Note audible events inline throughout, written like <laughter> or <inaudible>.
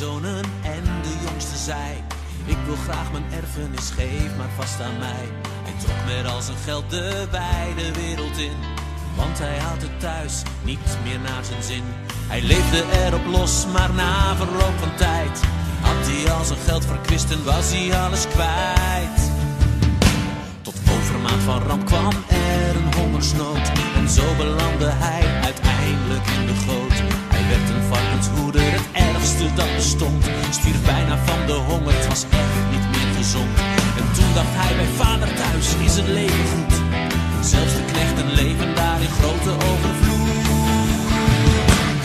zonen en de jongste zei: Ik wil graag mijn erfenis, geef maar vast aan mij. Hij trok met al zijn geld de wijde wereld in, want hij had het thuis niet meer naar zijn zin. Hij leefde erop los, maar na verloop van tijd had hij al zijn geld verkwist en was hij alles kwijt. Tot overmaat van ramp kwam er een hongersnood en zo belandde hij uiteindelijk in de goot. Hij werd een varkenshoeder, het ergste dat bestond. Stierf bijna van de honger, het was echt niet meer gezond. En toen dacht hij bij vader thuis is het leven goed. Zelfs de knechten leven daar in grote overvloed.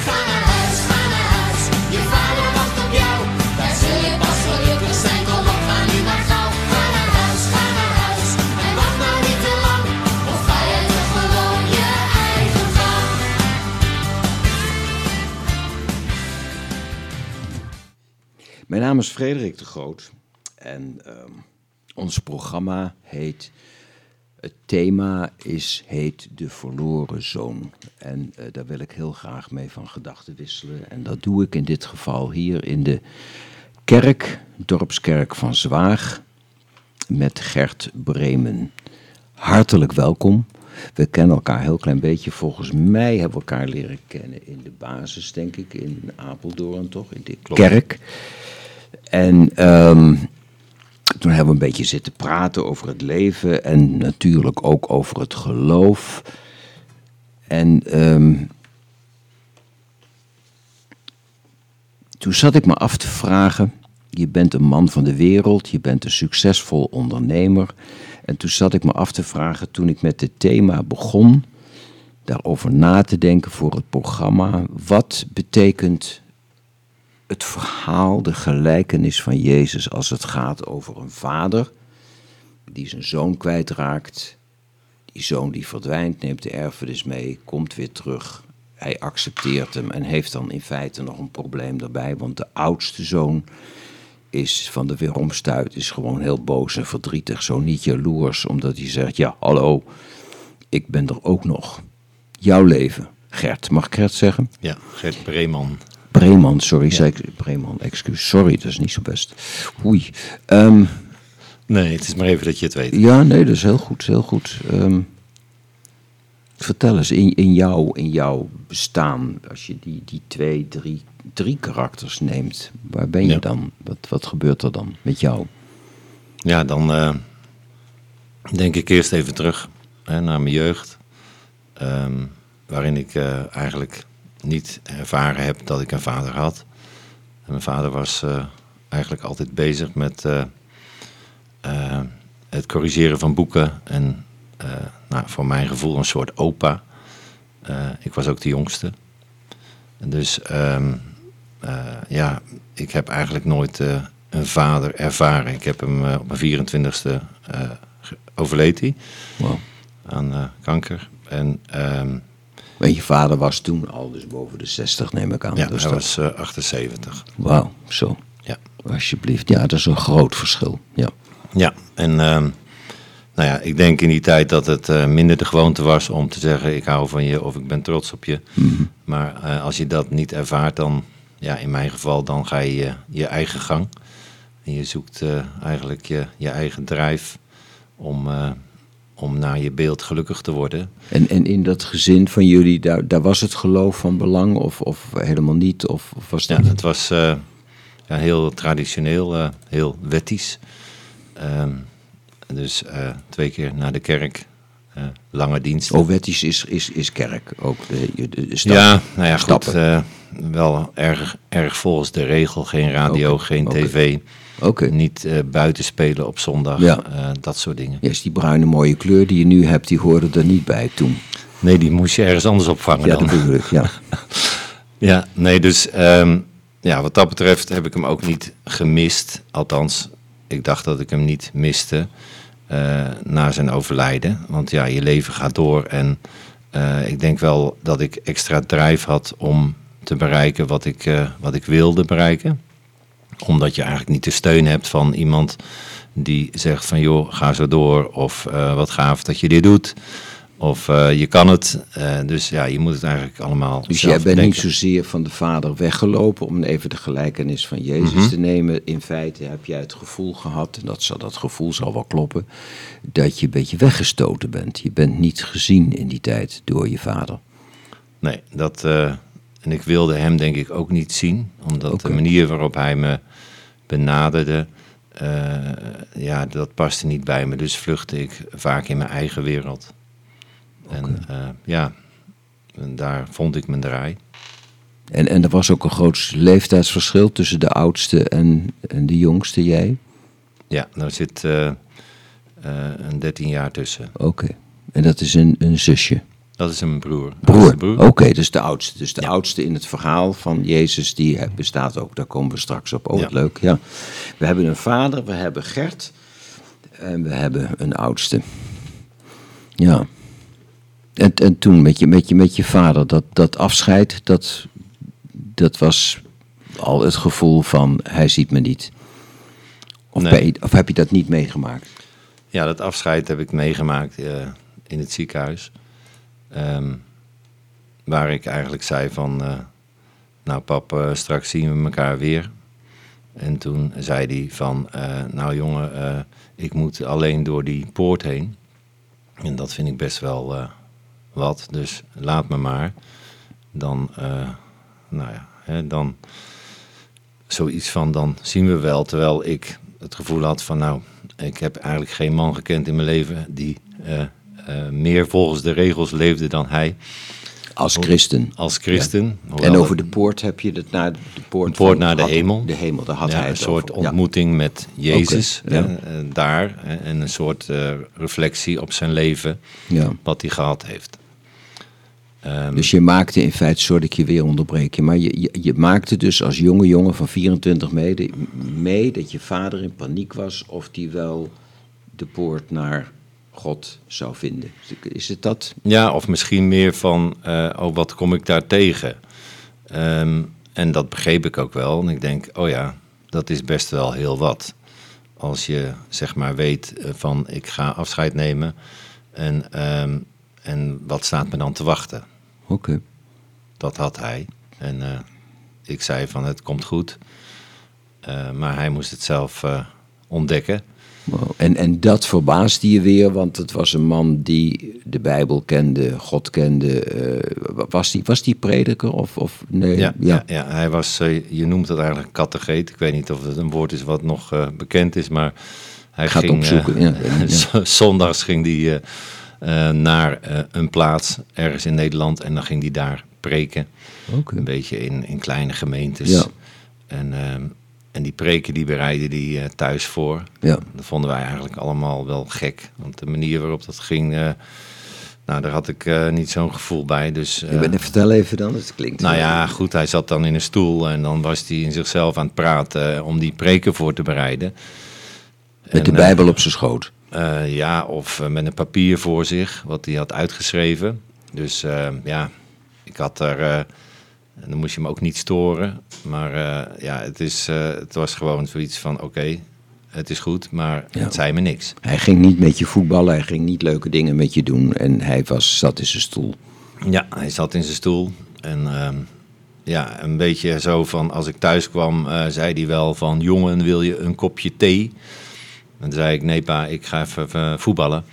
Ga naar huis, ga naar huis, je vader wacht op jou. Daar zul je pas gelukkig Mijn naam is Frederik de Groot en ehm, ons programma heet. Het thema is, heet De Verloren Zoon. En eh, daar wil ik heel graag mee van gedachten wisselen. En dat doe ik in dit geval hier in de kerk, Dorpskerk van Zwaag, met Gert Bremen. Hartelijk welkom. We kennen elkaar heel klein beetje. Volgens mij hebben we elkaar leren kennen in de basis, denk ik, in Apeldoorn, toch? In de kerk. En ehm, toen hebben we een beetje zitten praten over het leven en natuurlijk ook over het geloof. En ehm, toen zat ik me af te vragen, je bent een man van de wereld, je bent een succesvol ondernemer. En toen zat ik me af te vragen, toen ik met dit thema begon, daarover na te denken voor het programma, wat betekent het verhaal, de gelijkenis van Jezus als het gaat over een vader die zijn zoon kwijtraakt. Die zoon die verdwijnt, neemt de erfenis mee, komt weer terug. Hij accepteert hem en heeft dan in feite nog een probleem daarbij, want de oudste zoon is van de weeromstuit, is gewoon heel boos en verdrietig, zo niet jaloers, omdat hij zegt, ja, hallo, ik ben er ook nog. Jouw leven, Gert, mag ik Gert zeggen? Ja, Gert Breeman. Breeman, sorry, zei ik, Breeman, excuus, sorry, dat is niet zo best. Oei. Ehm, Nee, het is maar even dat je het weet. ja, nee, dat is heel goed, heel goed. Ehm, vertel eens, in, in, jou, in jouw bestaan, als je die, die twee, drie, drie karakters neemt, waar ben je Ja. dan? Wat, wat gebeurt er dan met jou? Ja, dan eh, denk ik eerst even terug hè, naar mijn jeugd. ehm, waarin ik eh, eigenlijk niet ervaren heb dat ik een vader had. En mijn vader was eh, eigenlijk altijd bezig met eh, eh, het corrigeren van boeken. En nou, voor mijn gevoel een soort opa. Ik was ook de jongste. En Dus ehm, eh, ja, ik heb eigenlijk nooit een vader ervaren. Ik heb hem op mijn 24ste eh, ge- overleed hij Wow. aan kanker. En ehm, Je vader was toen al dus boven de 60, neem ik aan. ja, Dus hij dat- was eh, 78. Wauw, zo. Ja. Alsjeblieft. Ja, dat is een groot verschil. Ja. Ja, en ehm, nou ja, ik denk in die tijd dat het eh, minder de gewoonte was om te zeggen: ik hou van je of ik ben trots op je. Maar eh, als je dat niet ervaart, dan, ja, in mijn geval, dan ga je je, je eigen gang. En je zoekt eh, eigenlijk je, je eigen drijf om, eh, om naar je beeld gelukkig te worden. En, en in dat gezin van jullie, daar, daar was het geloof van belang of, of helemaal niet? Of, of was Ja, het was eh, ja, heel traditioneel, eh, heel wettisch. Ehm, dus eh, twee keer naar de kerk, lange diensten. Oh, wettisch is, is, is kerk ook. De, de, de stap. Ja, nou ja, goed. Stappen. wel erg, erg volgens de regel. Geen radio, geen tv. Oké. Niet eh, buiten spelen op zondag. Ja. eh, dat soort dingen. Ja, is die bruine mooie kleur die je nu hebt, die hoorde er niet bij toen. Nee, die moest je ergens anders opvangen Ja, dan. dat ik, ja. <laughs> Ja, nee, dus ehm, ja, wat dat betreft heb ik hem ook niet gemist. Althans, ik dacht dat ik hem niet miste eh, na zijn overlijden. Want ja, je leven gaat door. En eh, ik denk wel dat ik extra drijf had om te bereiken wat ik, eh, wat ik wilde bereiken. Omdat je eigenlijk niet de steun hebt van iemand die zegt van joh, ga zo door. Of eh, wat gaaf dat je dit doet. Of eh, je kan het. Eh, dus ja, je moet het eigenlijk allemaal Dus jij bent bedenken. niet zozeer van de vader weggelopen om even de gelijkenis van Jezus Mhm. te nemen. In feite heb jij het gevoel gehad, en dat, zal, dat gevoel zal wel kloppen, dat je een beetje weggestoten bent. Je bent niet gezien in die tijd door je vader. Nee, dat, en ik wilde hem denk ik ook niet zien, omdat de manier waarop hij me benaderde, eh, ja, dat paste niet bij me. Dus vluchtte ik vaak in mijn eigen wereld. En eh, ja, en daar vond ik mijn draai. En, en er was ook een groot leeftijdsverschil tussen de oudste en, en de jongste, jij? Ja, daar zit eh, eh, een 13 jaar tussen. Oké. En dat is een, een zusje. Dat is een broer. Broer. Oké, dus de oudste. Dus de Ja. oudste in het verhaal van Jezus, die bestaat ook. Daar komen we straks op. Oh, wat Ja. leuk. Ja. We hebben een vader, we hebben Gert. En we hebben een oudste. Ja. En, en toen met je, met je, met je vader, dat, dat afscheid, dat, dat was al het gevoel van hij ziet me niet. Nee. of heb je dat niet meegemaakt? Ja, dat afscheid heb ik meegemaakt eh, in het ziekenhuis. Ehm, waar ik eigenlijk zei van, eh, nou pap, eh, straks zien we elkaar weer. En toen zei hij van, eh, nou jongen, ik moet alleen door die poort heen. En dat vind ik best wel wat, dus laat me maar. Dan, nou ja, hè, dan zoiets van, dan zien we wel. Terwijl ik het gevoel had van, nou, ik heb eigenlijk geen man gekend in mijn leven die meer volgens de regels leefde dan hij Als christen. als christen. En over de poort heb je het naar de poort, De poort naar de had- hemel. De hemel, daar had ja, hij een soort over. Ja. ontmoeting met Jezus hè, eh, daar. En een soort eh, reflectie op zijn leven, Ja. wat hij gehad heeft. Ehm, Dus je maakte in feite, sorry dat ik je weer onderbreek, je, maar je, je, je maakte dus als jonge jongen van 24 mee, mee dat je vader in paniek was of die wel de poort naar God zou vinden. Is het dat? Ja, of misschien meer van, eh, oh, wat kom ik daar tegen? Ehm, en dat begreep ik ook wel. En ik denk, oh ja, dat is best wel heel wat. Als je zeg maar weet eh, van, ik ga afscheid nemen. En, ehm, en wat staat me dan te wachten? Oké. Dat had hij. En eh, ik zei van, het komt goed. Maar hij moest het zelf ontdekken. Wow. En, en dat verbaasde je weer, want het was een man die de Bijbel kende, God kende. eh, was, die, was die prediker of, of nee? Ja, ja. ja, hij was, eh, je noemt het eigenlijk kattegeet. Ik weet niet of het een woord is wat nog eh, bekend is, maar hij Gaat ging... opzoeken, ja. <laughs> Zondags ging hij naar een plaats ergens in Nederland en dan ging hij daar preken. Een beetje in, in kleine gemeentes. Ja. En, ehm, en die preken die bereidde die eh, thuis voor. Ja. Dat vonden wij eigenlijk allemaal wel gek. Want de manier waarop dat ging, eh, nou, daar had ik eh, niet zo'n gevoel bij. Dus, Je bent, vertel even dan, het klinkt... nou ja, goed, hij zat dan in een stoel en dan was hij in zichzelf aan het praten om die preken voor te bereiden. Met de En, Bijbel op zijn schoot. ja, of met een papier voor zich, wat hij had uitgeschreven. Dus ja, ik had er. En dan moest je hem ook niet storen. Maar eh, ja, het, is, eh, het was gewoon zoiets van: oké, het is goed, maar Ja. het zei me niks. Hij ging niet met je voetballen, hij ging niet leuke dingen met je doen. En hij was, zat in zijn stoel. Ja, hij zat in zijn stoel. En ehm, ja, een beetje zo van: als ik thuis kwam, eh, zei hij wel van: jongen, wil je een kopje thee? En toen zei ik: nee, pa, ik ga even, voetballen.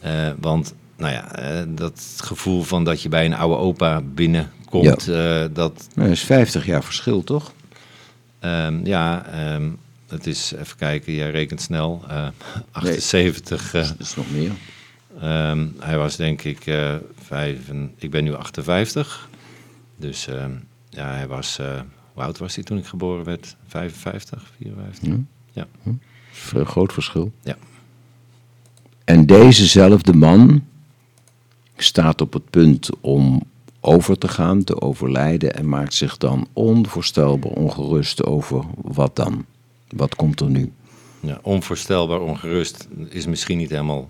Eh, want, nou ja, dat gevoel van dat je bij een oude opa binnenkomt, eh, dat, Nou, dat is 50 jaar verschil, toch? ehm, ja, ehm, het is, even kijken, jij rekent snel, eh <laughs> 78. eh, Dat is nog meer. Ehm, hij was denk ik eh vijf, ik ben nu 58. Dus ja, hij was, hoe oud was hij toen ik geboren werd? 55, 54? Ja. Ja. Dat een groot verschil. Ja. En dezezelfde man staat op het punt om over te gaan, te overlijden en maakt zich dan onvoorstelbaar ongerust over wat dan? Wat komt er nu? Ja, onvoorstelbaar ongerust is misschien niet helemaal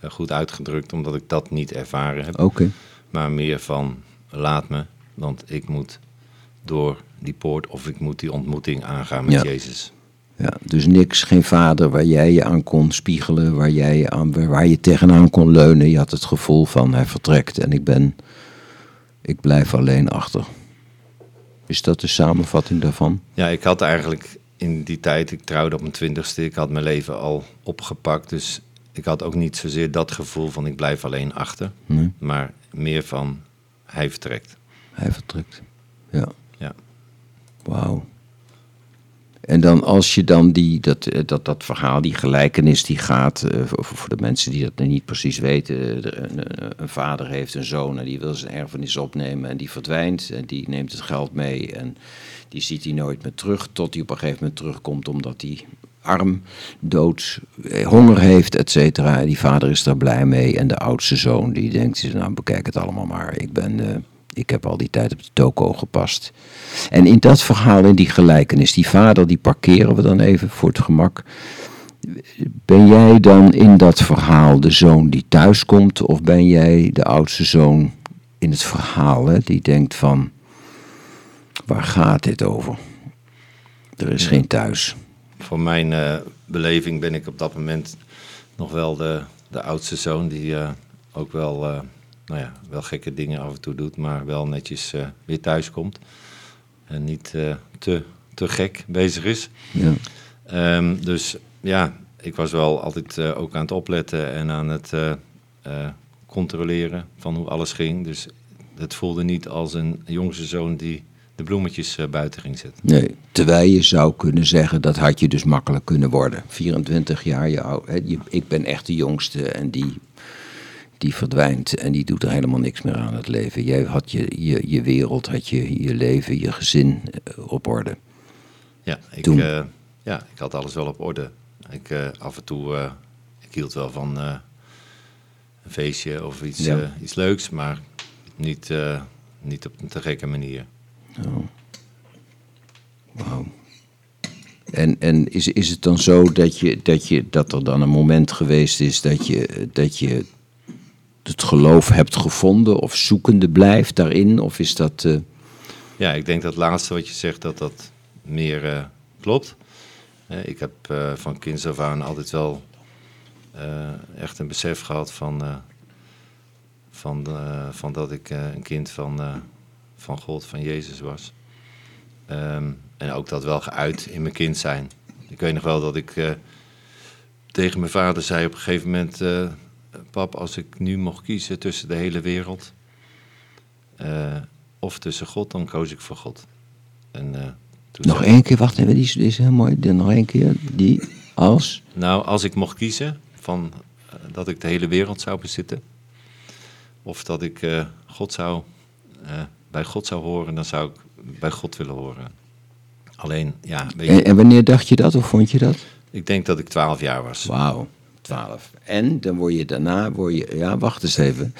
eh, goed uitgedrukt, omdat ik dat niet ervaren heb. Oké. Maar meer van, laat me, want ik moet door die poort of ik moet die ontmoeting aangaan met Ja. Jezus. Ja, dus niks, geen vader waar jij je aan kon spiegelen, waar, jij je aan, waar je tegenaan kon leunen. Je had het gevoel van hij vertrekt en ik ben, ik blijf alleen achter. Is dat de samenvatting daarvan? Ja, ik had eigenlijk in die tijd, ik trouwde op mijn twintigste, ik had mijn leven al opgepakt. Dus ik had ook niet zozeer dat gevoel van ik blijf alleen achter. Nee, Maar meer van hij vertrekt. hij vertrekt. Ja. Ja. Wauw. En dan als je dan die, dat, eh, dat, dat verhaal, die gelijkenis die gaat, eh, voor, voor de mensen die dat niet precies weten, eh, een, vader heeft een zoon en die wil zijn erfenis opnemen en die verdwijnt en die neemt het geld mee en die ziet hij nooit meer terug tot hij op een gegeven moment terugkomt omdat hij arm, dood, honger heeft, et cetera. Die vader is daar blij mee en de oudste zoon die denkt, nou bekijk het allemaal maar, ik ben... ik heb al die tijd op de toko gepast. En in dat verhaal, in die gelijkenis, die vader, die parkeren we dan even voor het gemak. Ben jij dan in dat verhaal de zoon die thuiskomt, of ben jij de oudste zoon in het verhaal, hè, die denkt van, waar gaat dit over? Er is geen thuis. Voor mijn eh, beleving ben ik op dat moment nog wel de, de oudste zoon die eh, ook wel, eh, nou ja, wel gekke dingen af en toe doet, maar wel netjes eh, weer thuis komt. En niet eh, te, te gek bezig is. Ja. Ehm, dus ja, ik was wel altijd eh, ook aan het opletten en aan het controleren van hoe alles ging. Dus het voelde niet als een jongste zoon die de bloemetjes buiten ging zetten. Nee, terwijl je zou kunnen zeggen, dat had je dus makkelijk kunnen worden. 24 jaar, je ou- hè, je, ik ben echt de jongste en die, die verdwijnt en die doet er helemaal niks meer aan het leven. Jij had je, je, je wereld, had je, je leven, je gezin eh, op orde. Ja, ik, Toen? eh, ja, ik had alles wel op orde. Ik, eh, af en toe, eh, ik hield wel van een feestje of iets, Ja. iets leuks, maar niet, niet op een te gekke manier. Wauw. En, en is, is het dan zo dat, je, dat, je, dat er dan een moment geweest is dat je, dat je het geloof hebt gevonden of zoekende blijft daarin? Of is dat... eh, Ja, ik denk dat laatste wat je zegt, dat dat meer eh, klopt. Eh, ik heb van kinds af aan altijd wel echt een besef gehad van, van, van dat ik een kind van, van God, van Jezus was. Ehm, en ook dat wel geuit in mijn kind zijn. Ik weet nog wel dat ik tegen mijn vader zei op een gegeven moment... eh, pap, als ik nu mocht kiezen tussen de hele wereld... eh, of tussen God, dan koos ik voor God. En, eh, toen Nog één keer, wacht even, die is, die is heel mooi. Die- Nog één keer, die als... Nou, als ik mocht kiezen van, dat ik de hele wereld zou bezitten... of dat ik God zou, bij God zou horen, dan zou ik bij God willen horen. Alleen, ja, weet je, En, en wanneer dacht je dat of vond je dat? ik denk dat ik twaalf jaar was. Wauw, 12. En dan word je daarna, word je, ja wacht eens even.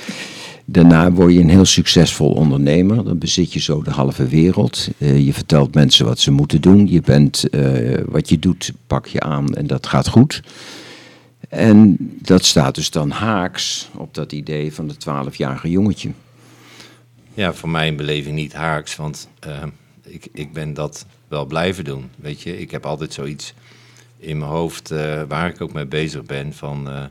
Daarna word je een heel succesvol ondernemer. Dan bezit je zo de halve wereld. Eh, je vertelt mensen wat ze moeten doen. Je bent, eh, wat je doet, pak je aan en dat gaat goed. En dat staat dus dan haaks op dat idee van het 12-jarige jongetje. Ja, voor mijn beleving niet haaks, want eh, ik, ik ben dat wel blijven doen. Weet je, ik heb altijd zoiets in mijn hoofd eh, waar ik ook mee bezig ben van... eh,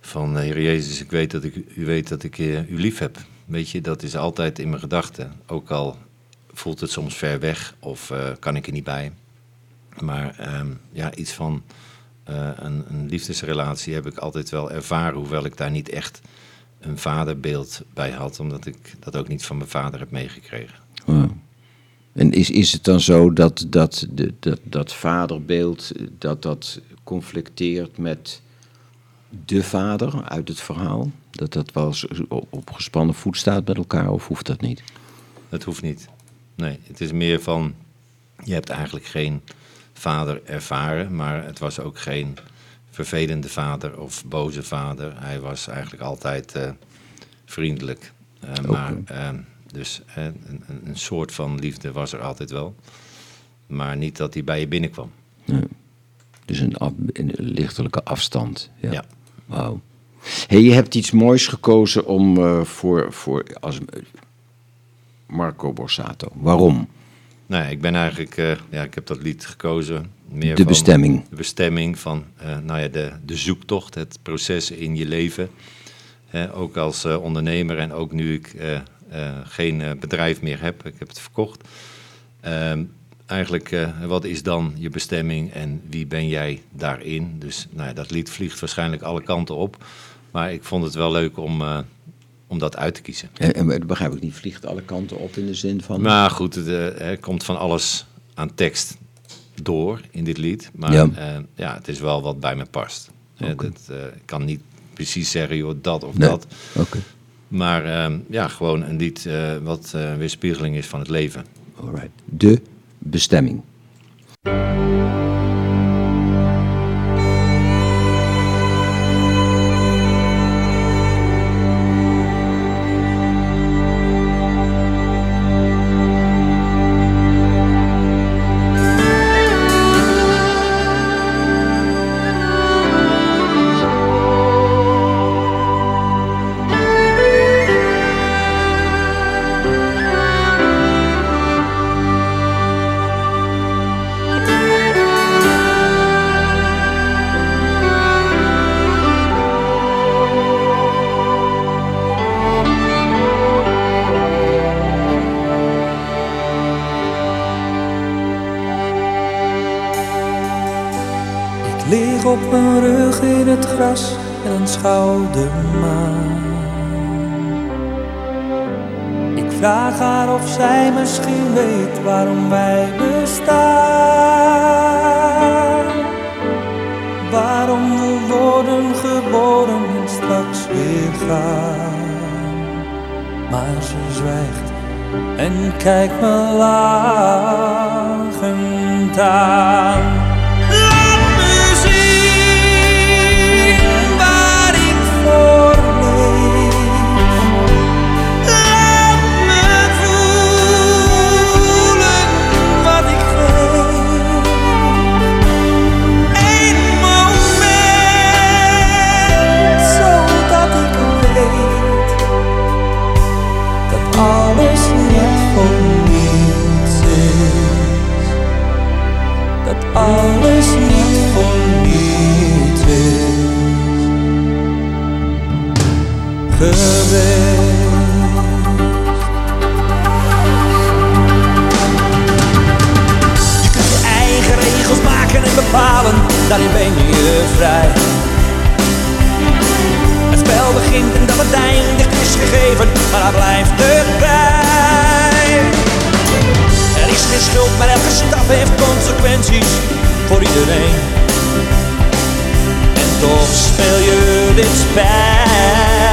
van eh, Heer Jezus, ik weet dat ik, u weet dat ik u lief heb. Weet je, dat is altijd in mijn gedachten. Ook al voelt het soms ver weg of kan ik er niet bij. Maar ehm, ja, iets van een, een liefdesrelatie heb ik altijd wel ervaren, hoewel ik daar niet echt een vaderbeeld bij had, omdat ik dat ook niet van mijn vader heb meegekregen. En is, is het dan zo dat dat, dat dat vaderbeeld, dat dat conflicteert met de vader uit het verhaal? Dat dat wel eens op gespannen voet staat met elkaar of hoeft dat niet? Dat hoeft niet. Nee, het is meer van, je hebt eigenlijk geen vader ervaren, maar het was ook geen vervelende vader of boze vader. Hij was eigenlijk altijd eh, vriendelijk. Eh, maar, eh, dus eh, een, een- soort van liefde was er altijd wel. Maar niet dat hij bij je binnenkwam. Dus een, af, een lichtelijke afstand. Ja. Ja. Wauw. Hey, je hebt iets moois gekozen om eh, voor, voor als, Marco Borsato. Waarom? Nee, ik ben eigenlijk, eh, ja, ik heb dat lied gekozen. Meer De van bestemming. De bestemming van, eh, nou ja, de, de zoektocht, het proces in je leven. Ook als eh, ondernemer en ook nu ik eh, eh, geen eh, bedrijf meer heb, ik heb het verkocht. Ehm, eigenlijk, eh, wat is dan je bestemming en wie ben jij daarin? Dus nou ja, dat lied vliegt waarschijnlijk alle kanten op. Maar ik vond het wel leuk om, eh, om dat uit te kiezen. En, en dat begrijp ik niet, vliegt alle kanten op in de zin van... Maar goed, het, eh, er komt van alles aan tekst door in dit lied. Maar Ja. ja, ja het is wel wat bij me past. Eh, dat, eh, ik kan niet precies zeggen, joh, dat of Nee. dat. Oké, Maar ehm, ja, gewoon een lied eh, wat eh, weerspiegeling is van het leven. alright. De bestemming. Op mijn rug in het gras en aanschouw de maan. Ik vraag haar of zij misschien weet waarom wij bestaan. Waarom we worden geboren en straks weer gaan. Maar ze zwijgt en kijkt me lachend aan. Je kunt je eigen regels maken en bepalen, daarin ben je vrij. Het spel begint en dat het eindigt is gegeven, maar daar blijft erbij. Er is geen schuld, maar elke stap heeft consequenties voor iedereen. En toch speel je dit spel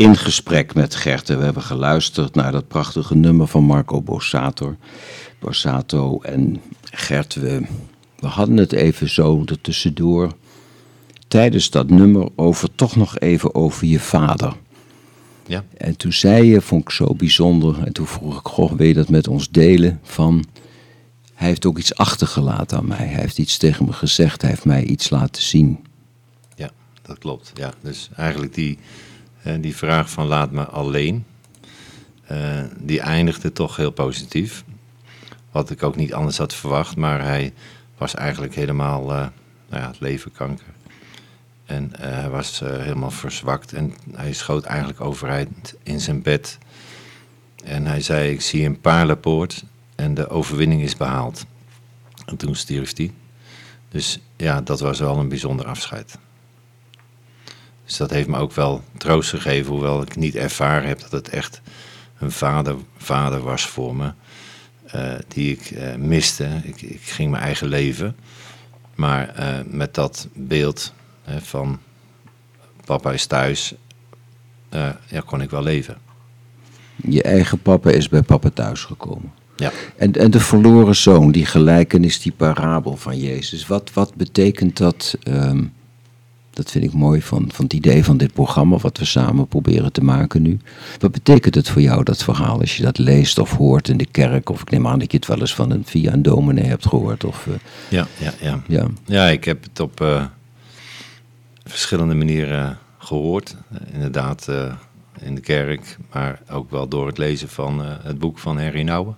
in gesprek met Gert. En we hebben geluisterd naar dat prachtige nummer van Marco Borsato. Borsato en Gert, we, we hadden het even zo ertussendoor. Tijdens dat nummer over toch nog even over je vader. Ja. En toen zei je, vond ik zo bijzonder. En toen vroeg ik, goh, wil je dat met ons delen? Van, hij heeft ook iets achtergelaten aan mij. Hij heeft iets tegen me gezegd. Hij heeft mij iets laten zien. Ja, dat klopt. Ja, dus eigenlijk die, eh, die vraag van laat me alleen, eh, die eindigde toch heel positief. Wat ik ook niet anders had verwacht, maar hij was eigenlijk helemaal, eh, nou ja, het leven. En hij was helemaal verzwakt en hij schoot eigenlijk overeind in zijn bed. En hij zei, ik zie een paarlenpoort en de overwinning is behaald. En toen stierf hij. Dus ja, dat was wel een bijzonder afscheid. Dus dat heeft me ook wel troost gegeven, hoewel ik niet ervaren heb dat het echt een vader, vader was voor me. eh, die ik eh, miste. Ik, ik ging mijn eigen leven. Maar eh, met dat beeld hè, van papa is thuis, ja, kon ik wel leven. Je eigen papa is bij papa thuis gekomen. Ja. En, en de verloren zoon, die gelijkenis, die parabel van Jezus. Wat, wat betekent dat? ehm, dat vind ik mooi van, van het idee van dit programma, wat we samen proberen te maken nu. Wat betekent het voor jou, dat verhaal, als je dat leest of hoort in de kerk? Of ik neem aan dat je het wel eens van een, via een dominee hebt gehoord. Of, eh, Ja, ja, ja. ja. Ja, ik heb het op eh, verschillende manieren gehoord. Eh, inderdaad, in de kerk, maar ook wel door het lezen van het boek van Henry Nouwen.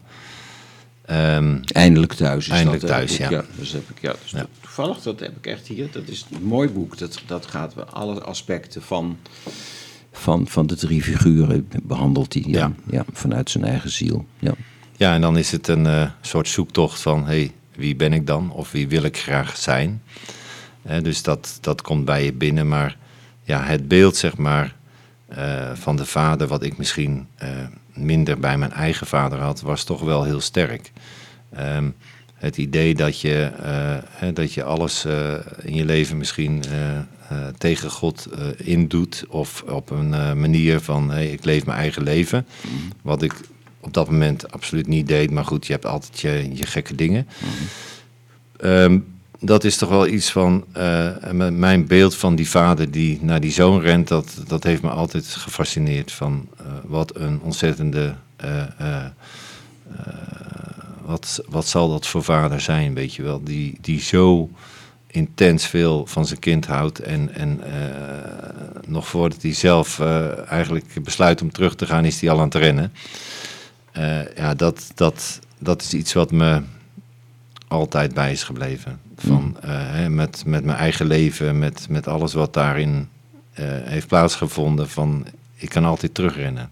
Ehm, Eindelijk thuis. Is Eindelijk dat, thuis, ja. dus heb ik, ja, dus Ja. Toevallig, dat heb ik echt hier. Dat is een mooi boek. Dat, dat gaat alle aspecten van, van, van de drie figuren behandelt hij. Ja, ja. Ja. vanuit zijn eigen ziel. Ja. ja, en dan is het een eh, soort zoektocht van, hey, wie ben ik dan? Of wie wil ik graag zijn? Dus dat, dat komt bij je binnen, maar ja, het beeld, zeg maar, eh, van de vader, wat ik misschien eh, minder bij mijn eigen vader had, was toch wel heel sterk. Ehm, het idee dat je, eh, hè, dat je alles eh, in je leven misschien eh, tegen God indoet. Of op een manier van hey, ik leef mijn eigen leven. Wat ik op dat moment absoluut niet deed. Maar goed, je hebt altijd je, je gekke dingen. Ehm, dat is toch wel iets van mijn beeld van die vader die naar die zoon rent. Dat, dat heeft me altijd gefascineerd. Van wat een ontzettende. Wat, wat zal dat voor vader zijn, weet je wel? Die, die zo intens veel van zijn kind houdt. En, en eh, nog voordat hij zelf eh, eigenlijk besluit om terug te gaan, is hij al aan het rennen. Eh, ja, dat, dat, dat is iets wat me altijd bij is gebleven. Van, hè, met, met mijn eigen leven, met, met alles wat daarin heeft plaatsgevonden. Van, ik kan altijd terugrennen.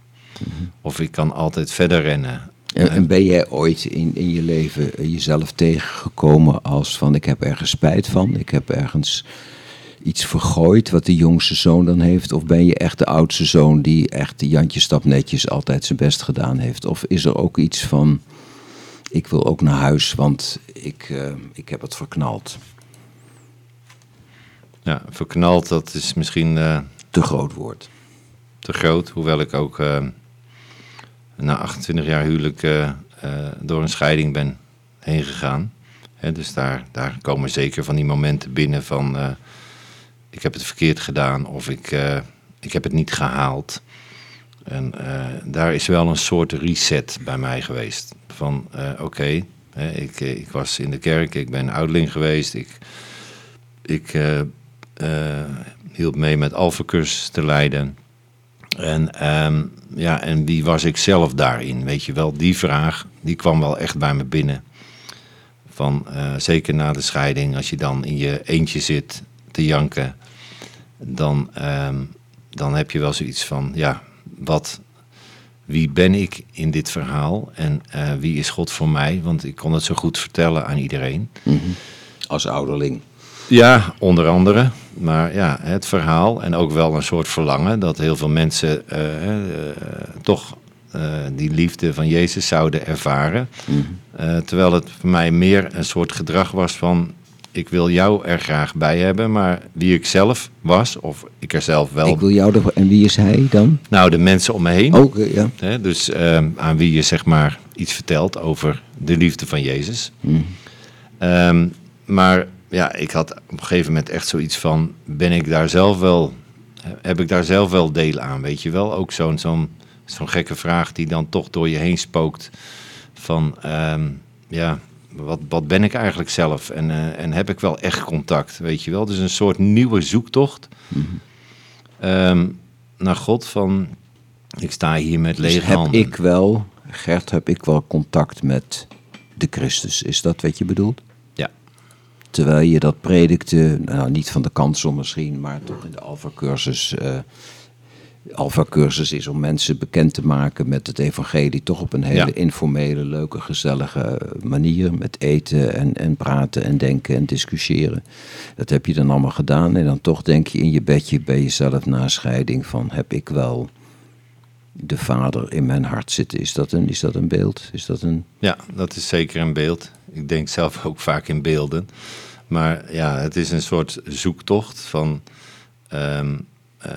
Of ik kan altijd verder rennen. En, en ben jij ooit in, in je leven eh, jezelf tegengekomen als van ik heb ergens spijt van, ik heb ergens iets vergooid wat de jongste zoon dan heeft? Of ben je echt de oudste zoon die echt de Jantje stap netjes altijd zijn best gedaan heeft? Of is er ook iets van ik wil ook naar huis, want ik, eh, ik heb het verknald? Ja, verknald, dat is misschien eh, Te groot woord. te groot. Hoewel ik ook na 28 jaar huwelijk eh, eh, door een scheiding ben heen gegaan. Dus daar, daar komen zeker van die momenten binnen van... eh, ik heb het verkeerd gedaan of ik, ik heb het niet gehaald. En daar is wel een soort reset bij mij geweest. Van oké, ik, ik was in de kerk, ik ben ouderling geweest. Ik, ik hielp mee met alfacursus te leiden. En, ehm, ja, en wie was ik zelf daarin? Weet je wel, die vraag die kwam wel echt bij me binnen. Van, eh, zeker na de scheiding, als je dan in je eentje zit te janken, dan, ehm, dan heb je wel zoiets van, ja, wat, wie ben ik in dit verhaal en eh, wie is God voor mij? Want ik kon het zo goed vertellen aan iedereen. Als ouderling. Ja, onder andere. Maar ja, het verhaal en ook wel een soort verlangen dat heel veel mensen eh, eh, toch eh, die liefde van Jezus zouden ervaren. Eh, terwijl het voor mij meer een soort gedrag was van ik wil jou er graag bij hebben, maar wie ik zelf was, of ik er zelf wel... Ik wil jou er... En wie is hij dan? Nou, de mensen om me heen. Ook, ja. Hè, dus ehm, aan wie je zeg maar iets vertelt over de liefde van Jezus. Ehm, maar ja, ik had op een gegeven moment echt zoiets van: ben ik daar zelf wel, heb ik daar zelf wel deel aan? Weet je wel? Ook zo'n zo'n zo'n gekke vraag die dan toch door je heen spookt: van ehm, ja, wat, wat ben ik eigenlijk zelf? En, eh, en heb ik wel echt contact? Weet je wel? Dus een soort nieuwe zoektocht ehm, naar God. Van ik sta hier met Dus lege heb handen. ik wel, Gert, heb ik wel contact met de Christus. Is dat wat je bedoelt? Terwijl je dat predikte, nou, niet van de kansel misschien, maar toch in de Alpha-cursus. eh Alpha-cursus is om mensen bekend te maken met het evangelie. Toch op een hele Ja. informele, leuke, gezellige manier. Met eten en, en praten en denken en discussiëren. Dat heb je dan allemaal gedaan. En dan toch denk je in je bedje bij jezelf na scheiding van... heb ik wel de vader in mijn hart zitten? Is dat een, is dat een beeld? Is dat een... Ja, dat is zeker een beeld. Ik denk zelf ook vaak in beelden. Maar ja, het is een soort zoektocht van ehm, eh,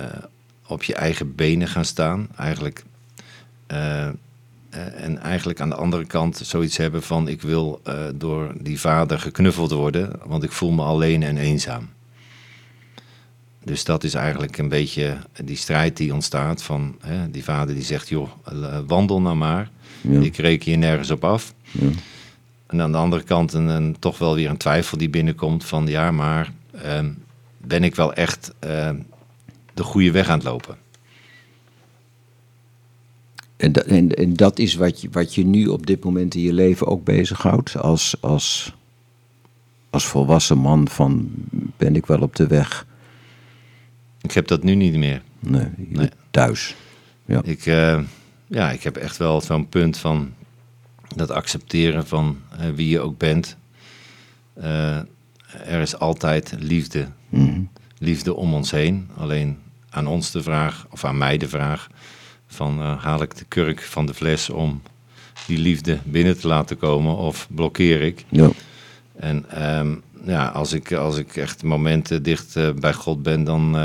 op je eigen benen gaan staan. Eigenlijk. eh, eh, en eigenlijk aan de andere kant zoiets hebben van ik wil door die vader geknuffeld worden, want ik voel me alleen en eenzaam. Dus dat is eigenlijk een beetje die strijd die ontstaat van hè, die vader die zegt, joh, wandel nou maar. Ja. Ik reken je nergens op af. Ja. En aan de andere kant een, een- toch wel weer een twijfel die binnenkomt van ja, maar ehm, ben ik wel echt ehm, de goede weg aan het lopen? En, da- en, en dat is wat je, wat je nu op dit moment in je leven ook bezighoudt? Als, als, als volwassen man van, ben ik wel op de weg? Ik heb dat nu niet meer. Nee, thuis. Ja. Ik, eh, ja, ik heb echt wel zo'n punt van dat accepteren van eh, wie je ook bent. Eh, er is altijd liefde. Mhm. Liefde om ons heen. Alleen aan ons de vraag, of aan mij de vraag, van eh, haal ik de kurk van de fles om die liefde binnen te laten komen of blokkeer ik? Ja. En ehm, ja, als ik, als ik echt momenten dicht bij God ben, dan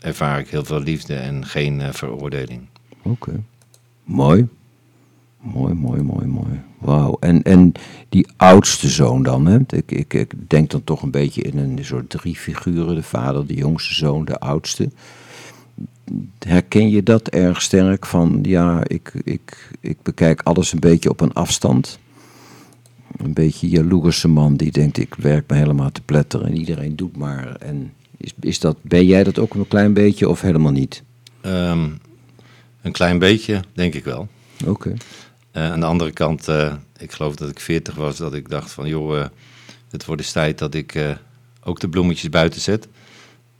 ervaar ik heel veel liefde en geen veroordeling. Oké. Mooi. Mooi, mooi, mooi, mooi. Wauw. En, en die oudste zoon dan, hè? Ik, ik, ik denk dan toch een beetje in een soort drie figuren. De vader, de jongste zoon, de oudste. Herken je dat erg sterk van, ja, ik, ik, ik bekijk alles een beetje op een afstand. Een beetje jaloerse man die denkt, ik werk me helemaal te pletteren en iedereen doet maar. En is, is dat, ben jij dat ook een klein beetje of helemaal niet? Ehm, een klein beetje, denk ik wel. Oké. Eh, aan de andere kant, eh, ik geloof dat ik 40 was, dat ik dacht van, joh, eh, het wordt eens tijd dat ik ook de bloemetjes buiten zet.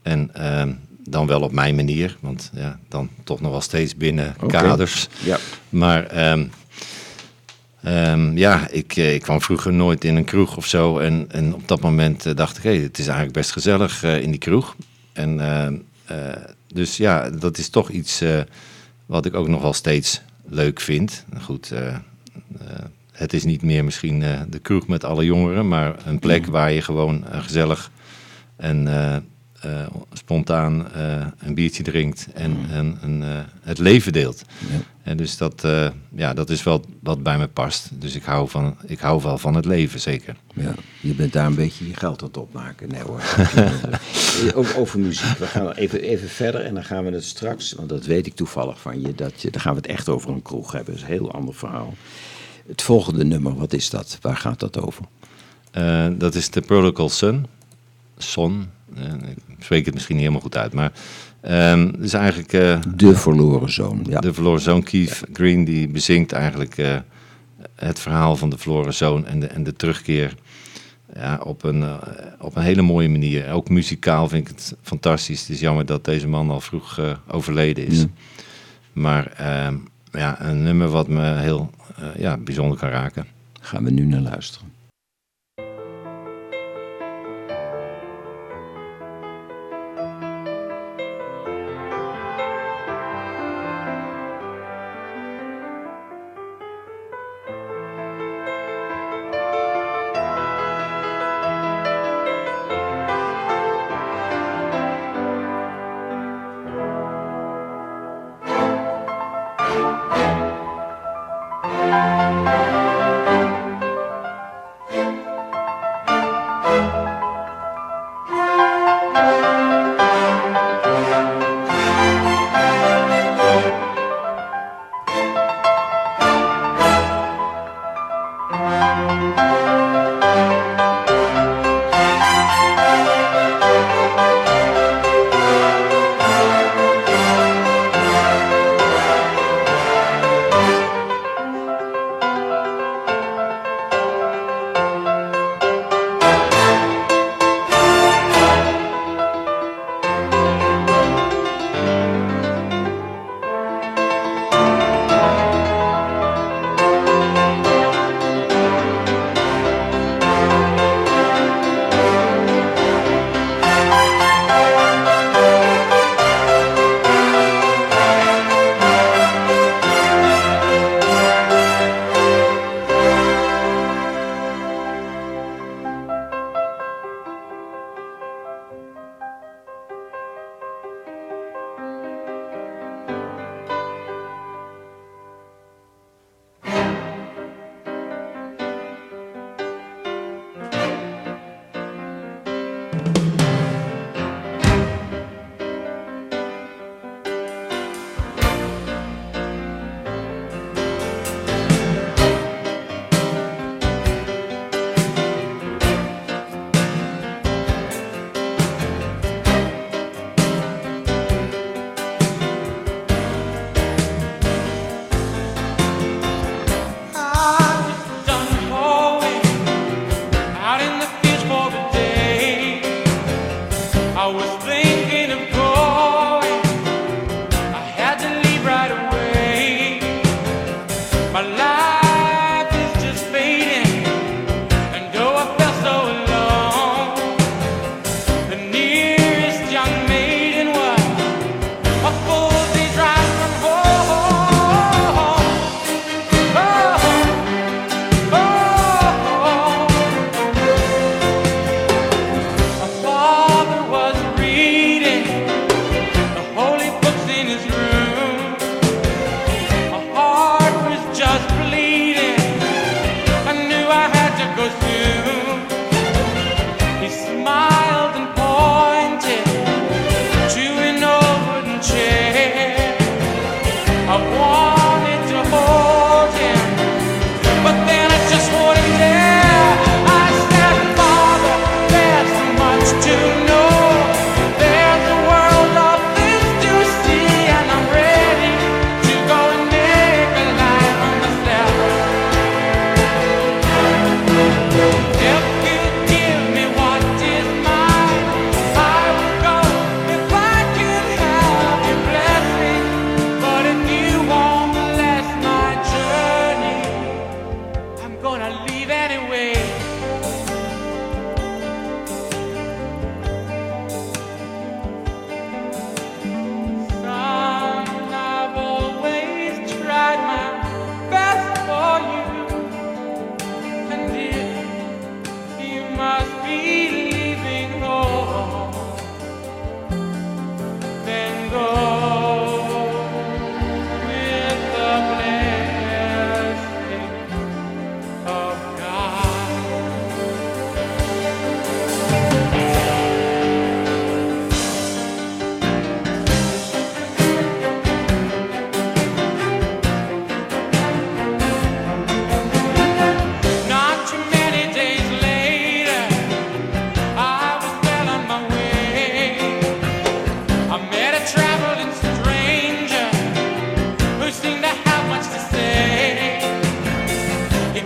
En ehm, dan wel op mijn manier, want ja, dan toch nog wel steeds binnen kaders. Ja. Maar ehm, ehm, ja, ik, ik kwam vroeger nooit in een kroeg of zo. En, en op dat moment dacht ik, hé, het is eigenlijk best gezellig in die kroeg. En dus ja, dat is toch iets wat ik ook nog wel steeds leuk vind. Goed, eh, eh, het is niet meer misschien eh, de kroeg met alle jongeren, maar een plek waar je gewoon gezellig en eh, spontaan eh, een biertje drinkt en, en, en, eh, het leven deelt. Ja. En dus dat, ja, dat is wel wat bij me past. Dus ik hou, van, ik hou wel van het leven, zeker. Ja, je bent daar een beetje je geld aan het opmaken. Nee hoor. <laughs> over, over muziek. We gaan even, even verder en dan gaan we het straks, want dat weet ik toevallig van je, dat je dan gaan we het echt over een kroeg hebben. Dat is een heel ander verhaal. Het volgende nummer, wat is dat? Waar gaat dat over? Dat is de Prodigal Son. Son. Eh, ik spreek het misschien niet helemaal goed uit, maar het is eigenlijk eh, De verloren zoon. Ja. de verloren zoon Keith Green die bezingt eigenlijk eh, het verhaal van de verloren zoon en de, en de terugkeer ja, op, een, op een hele mooie manier. Ook muzikaal vind ik het fantastisch. Het is jammer dat deze man al vroeg overleden is. Ja. Maar ehm, ja, een nummer wat me heel ja, bijzonder kan raken. Gaan we nu naar luisteren.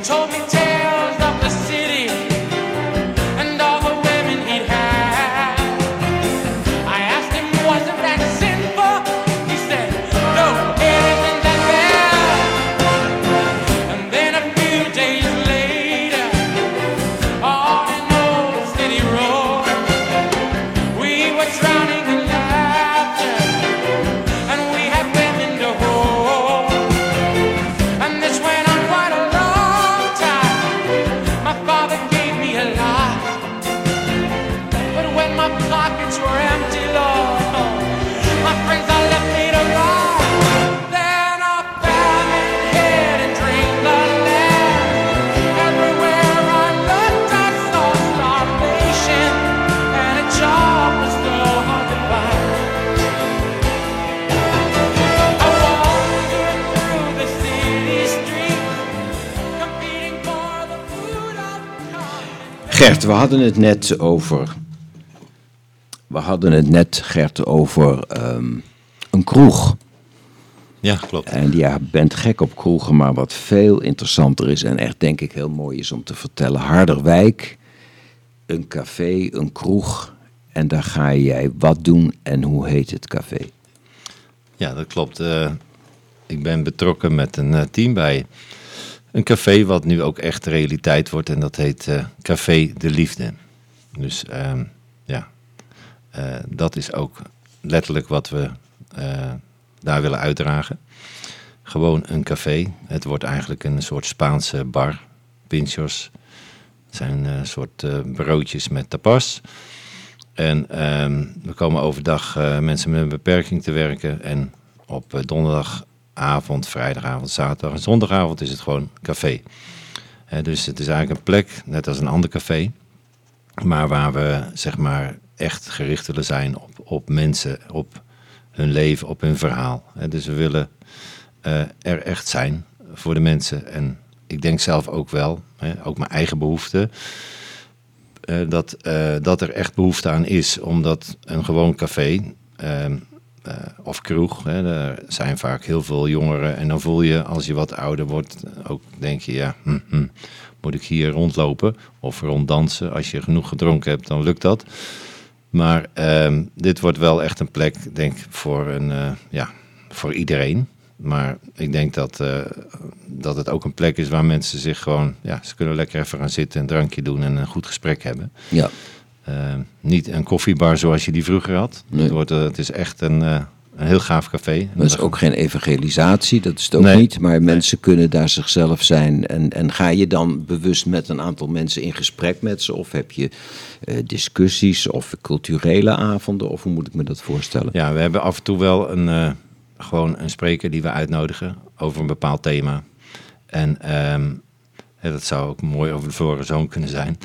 told me. Gert, we hadden het net over. We hadden het net, Gert, over ehm, een kroeg. Ja, klopt. En ja, bent gek op kroegen, maar wat veel interessanter is en echt denk ik heel mooi is om te vertellen. Harderwijk, een café, een kroeg. En daar ga jij wat doen en hoe heet het café? Ja, dat klopt. Eh, ik ben betrokken met een eh, team bij een café wat nu ook echt realiteit wordt. En dat heet eh, Café de Liefde. Dus ehm, ja, eh, dat is ook letterlijk wat we eh, daar willen uitdragen. Gewoon een café. Het wordt eigenlijk een soort Spaanse bar. Pinchos. Het zijn een soort broodjes met tapas. En ehm, we komen overdag mensen met een beperking te werken. En op eh, donderdagavond, vrijdagavond, zaterdag en zondagavond is het gewoon café. Dus het is eigenlijk een plek, net als een ander café. Maar waar we zeg maar echt gericht willen zijn op, op mensen, op hun leven, op hun verhaal. Dus we willen eh, er echt zijn voor de mensen. En ik denk zelf ook wel, ook mijn eigen behoeften eh, dat, eh, dat er echt behoefte aan is. Omdat een gewoon café ehm, eh, of kroeg, hè, er zijn vaak heel veel jongeren. En dan voel je als je wat ouder wordt, ook denk je, ja, hm, hm, moet ik hier rondlopen of ronddansen? Als je genoeg gedronken hebt, dan lukt dat. Maar ehm, dit wordt wel echt een plek, denk ik, voor, een, eh, ja, voor iedereen. Maar ik denk dat, eh, dat het ook een plek is waar mensen zich gewoon... Ja, ze kunnen lekker even gaan zitten, een drankje doen en een goed gesprek hebben. Ja, niet een koffiebar zoals je die vroeger had. Nee. Het, wordt, eh, het is echt een, eh, een heel gaaf café. dat is ook geen evangelisatie, dat is het ook Nee. niet. Maar mensen kunnen daar zichzelf zijn. En, en ga je dan bewust met een aantal mensen in gesprek met ze? Of heb je eh, discussies of culturele avonden? Of hoe moet ik me dat voorstellen? Ja, we hebben af en toe wel een, eh, gewoon een spreker die we uitnodigen over een bepaald thema. En ehm, dat zou ook mooi over de verloren zoon kunnen zijn.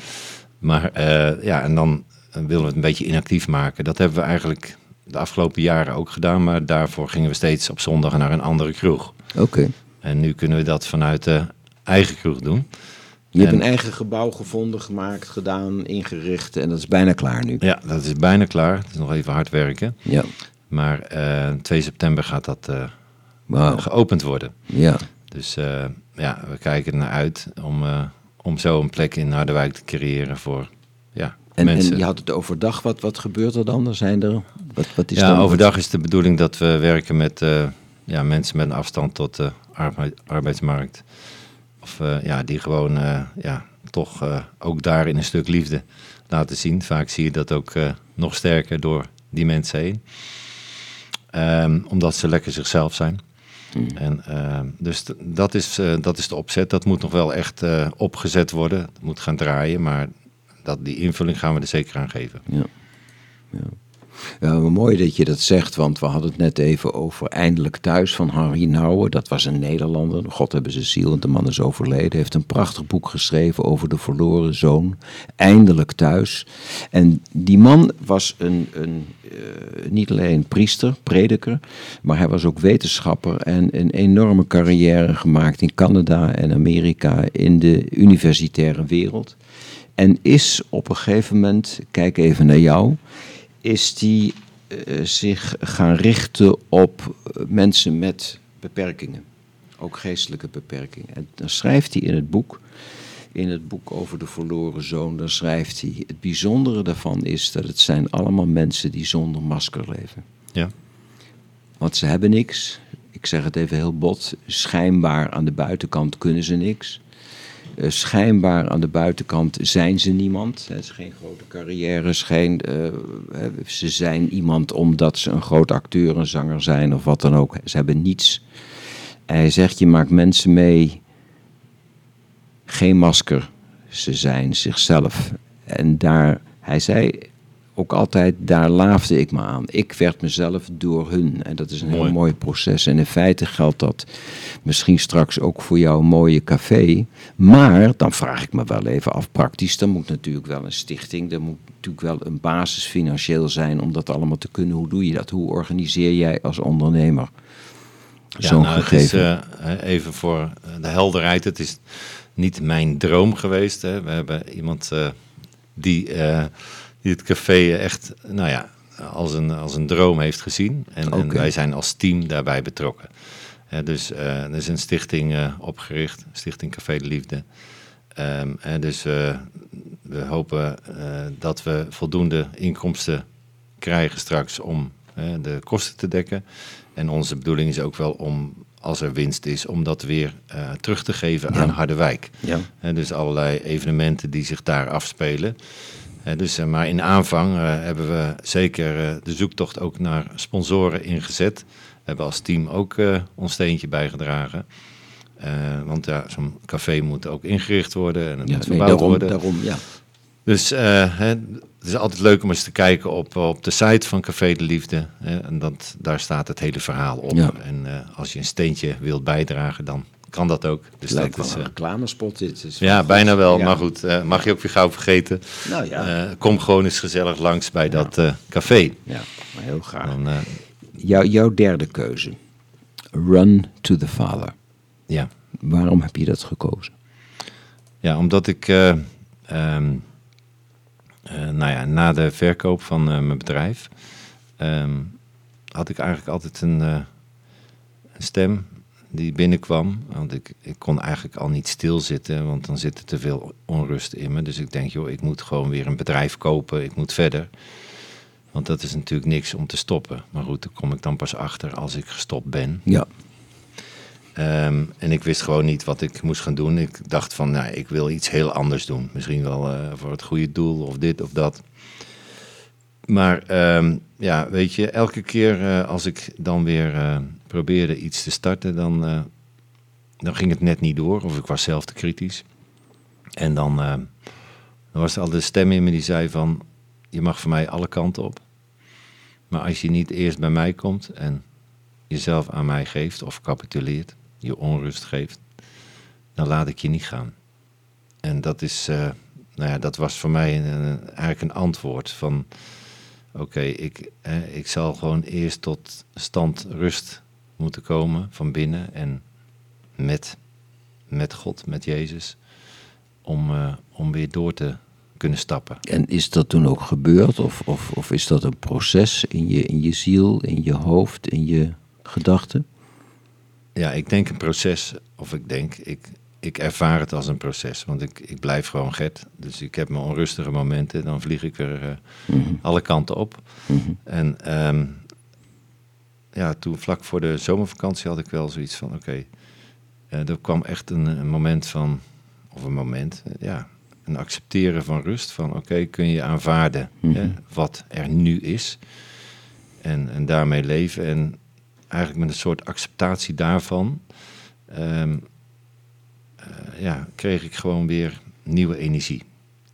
Maar eh, ja, en dan willen we het een beetje inactief maken. Dat hebben we eigenlijk de afgelopen jaren ook gedaan. Maar daarvoor gingen we steeds op zondag naar een andere kroeg. Oké. En nu kunnen we dat vanuit de eigen kroeg doen. Je hebt En- een eigen gebouw gevonden, gemaakt, gedaan, ingericht en dat is bijna klaar nu. Ja, dat is bijna klaar. Het is nog even hard werken. Ja, Maar eh 2 september gaat dat eh, geopend worden. Ja, Dus eh, ja, we kijken er naar uit om, eh, om zo een plek in Harderwijk te creëren voor ja, en, mensen. en je had het overdag, wat, wat gebeurt er dan? Er zijn er, wat, wat is ja, dan? overdag is de bedoeling dat we werken met eh, ja, mensen met een afstand tot de arbeid- arbeidsmarkt. Of eh, ja, die gewoon eh, ja, toch ook daarin een stuk liefde laten zien. Vaak zie je dat ook nog sterker door die mensen heen. Ehm, omdat ze lekker zichzelf zijn. En, ehm, dus dat is, eh, dat is de opzet. Dat moet nog wel echt eh, opgezet worden. Het moet gaan draaien, maar dat, die invulling gaan we er zeker aan geven. Ja, maar mooi dat je dat zegt, want we hadden het net even over Eindelijk Thuis van Harry Nouwen. Dat was een Nederlander, God hebben ze ziel, want de man is overleden. Hij heeft een prachtig boek geschreven over de verloren zoon, Eindelijk Thuis. En die man was een, een, eh, niet alleen priester, prediker, maar hij was ook wetenschapper en een enorme carrière gemaakt in Canada en Amerika in de universitaire wereld. En is op een gegeven moment, kijk even naar jou, is die eh, zich gaan richten op eh, mensen met beperkingen. Ook geestelijke beperkingen. En dan schrijft hij in het boek, in het boek over de verloren zoon, dan schrijft hij, het bijzondere daarvan is dat het zijn allemaal mensen die zonder masker leven. Ja. Want ze hebben niks. Ik zeg het even heel bot. Schijnbaar aan de buitenkant kunnen ze niks. Eh, schijnbaar aan de buitenkant zijn ze niemand. Het is geen grote carrière. Geen, eh, ze zijn iemand omdat ze een groot acteur, een zanger zijn of wat dan ook. Ze hebben niets. Hij zegt, je maakt mensen mee. Geen masker. Ze zijn zichzelf. En daar, hij zei ook altijd, daar laafde ik me aan. Ik werd mezelf door hun. En dat is een heel Mooi. proces. En in feite geldt dat misschien straks ook voor jouw mooie café. Maar dan vraag ik me wel even af, praktisch, dan moet natuurlijk wel een stichting, er moet natuurlijk wel een basis financieel zijn om dat allemaal te kunnen. Hoe doe je dat? Hoe organiseer jij als ondernemer Ja, zo'n nou, gegeven? Het is, eh, even voor de helderheid, het is niet mijn droom geweest. Hè. We hebben iemand eh, die, eh, die het café echt, nou ja, als een, als een droom heeft gezien. En, en wij zijn als team daarbij betrokken. Hè, dus eh, er is een stichting eh, opgericht, Stichting Café de Liefde. Ehm, en dus eh, we hopen dat we voldoende inkomsten krijgen straks om de kosten te dekken. En onze bedoeling is ook wel om, als er winst is, om dat weer terug te geven aan Harderwijk. Ja. Dus allerlei evenementen die zich daar afspelen. Dus, eh, maar in aanvang eh, hebben we zeker eh, de zoektocht ook naar sponsoren ingezet. We hebben als team ook ons steentje bijgedragen. Want ja, zo'n café moet ook ingericht worden en het Ja, moet nee, verbouwd daarom, worden. daarom, ja. Dus hè, het is altijd leuk om eens te kijken op, op de site van Café de Liefde. Hè, en dat, daar staat het hele verhaal op. Ja. En als je een steentje wilt bijdragen, dan kan dat ook. Dus Het lijkt dat wel is, een eh, reclamespot dit. Is ja, bijna wel. Ja. Maar goed, eh, mag je ook weer gauw vergeten. Nou ja, Eh, kom gewoon eens gezellig langs bij dat café. ja maar heel graag. Dan, eh, Jou, jouw derde keuze. Run to the Father. ja. Waarom heb je dat gekozen? ja, omdat ik eh, ehm, eh, nou ja, na de verkoop van mijn bedrijf... ehm, had ik eigenlijk altijd een, een stem die binnenkwam. Want ik, ik kon eigenlijk al niet stilzitten, want dan zit er te veel onrust in me. Dus ik denk, joh, ik moet gewoon weer een bedrijf kopen, ik moet verder. Want dat is natuurlijk niks om te stoppen. Maar goed, daar kom ik dan pas achter als ik gestopt ben. Ja, Ehm, en ik wist gewoon niet wat ik moest gaan doen. Ik dacht van, nou, ik wil iets heel anders doen. Misschien wel eh, voor het goede doel of dit of dat. Maar ehm, ja, weet je, elke keer eh, als ik dan weer eh, probeerde iets te starten, dan, eh, dan ging het net niet door. Of ik was zelf te kritisch. En dan, eh, dan was er al de stem in me die zei van, je mag voor mij alle kanten op. Maar als je niet eerst bij mij komt en jezelf aan mij geeft of capituleert, je onrust geeft, dan laat ik je niet gaan. En dat is, eh, nou ja, dat was voor mij een, een- eigenlijk een antwoord van, oké, ik, ik zal gewoon eerst tot stand rust moeten komen van binnen en met, met God, met Jezus, om, eh, om weer door te kunnen stappen. en is dat toen ook gebeurd? Of, of, of is dat een proces in je, in je ziel, in je hoofd, in je gedachten? Ja, ik denk een proces, of ik denk, ik, ik ervaar het als een proces. Want ik, ik blijf gewoon Gert. Dus ik heb mijn onrustige momenten, dan vlieg ik weer eh, alle kanten op. En ehm, ja, toen vlak voor de zomervakantie had ik wel zoiets van, oké, eh, er kwam echt een, een moment van, of een moment, eh, ja, een accepteren van rust. Van oké, kun je aanvaarden hè, wat er nu is. En, en daarmee leven. En eigenlijk met een soort acceptatie daarvan, ehm, eh, ja, kreeg ik gewoon weer nieuwe energie.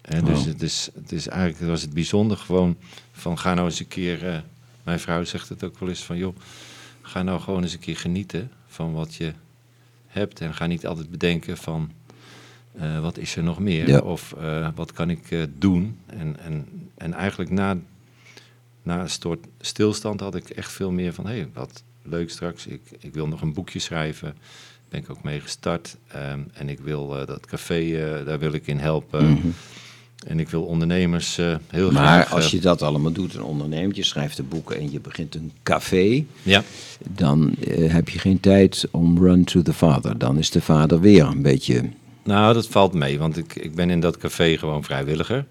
Hè, dus het, is, het is eigenlijk was het bijzonder gewoon van ga nou eens een keer. Mijn vrouw zegt het ook wel eens van joh, ga nou gewoon eens een keer genieten van wat je hebt en ga niet altijd bedenken van eh, wat is er nog meer Ja. of eh, wat kan ik eh, doen. En, en, en eigenlijk na, na een soort stilstand had ik echt veel meer van hé, hey, wat leuk straks. Ik, ik wil nog een boekje schrijven. Ben ik ook mee gestart. Ehm, en ik wil dat café, daar wil ik in helpen. En ik wil ondernemers eh, heel Maar graag... als eh, je dat allemaal doet, een onderneemt, je schrijft de boeken en je begint een café, Ja, dan eh, heb je geen tijd om run to the father. Dan is de vader weer een beetje... Nou, dat valt mee, want ik, ik ben in dat café gewoon vrijwilliger.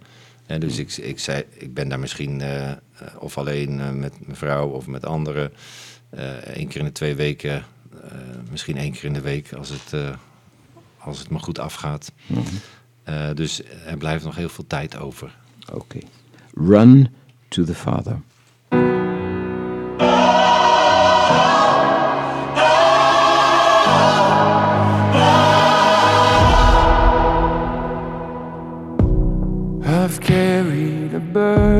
En dus ik, ik, zei, ik ben daar misschien of alleen met mijn vrouw of met anderen. één keer in de twee weken, misschien één keer in de week als het, als het me goed afgaat. Eh, dus er blijft nog heel veel tijd over. Oké. Run to the father. I've carried a burden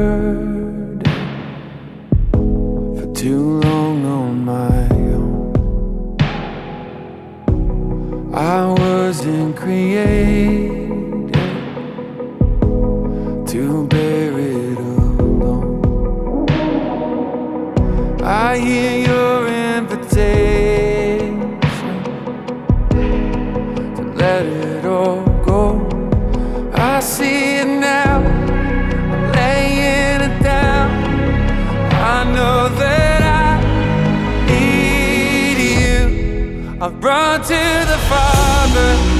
I hear your invitation to let it all go. I see it now, laying it down. I know that I need you. I've run to the Father.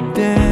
Damn.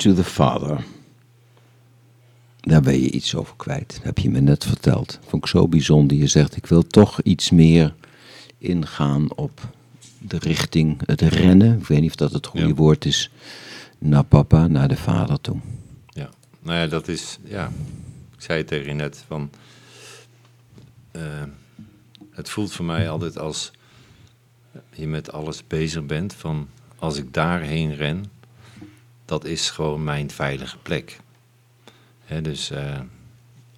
To the Father. Daar ben je iets over kwijt. Dat heb je me net verteld. Vond ik zo bijzonder. Je zegt, ik wil toch iets meer ingaan op de richting, het rennen. Ik weet niet of dat het goede Ja. woord is. Naar papa, naar de vader toe. Ja, nou ja, dat is, ja, ik zei het tegen je net, van, eh, het voelt voor mij altijd als je met alles bezig bent, van als ik daarheen ren, dat is gewoon mijn veilige plek. Dus eh,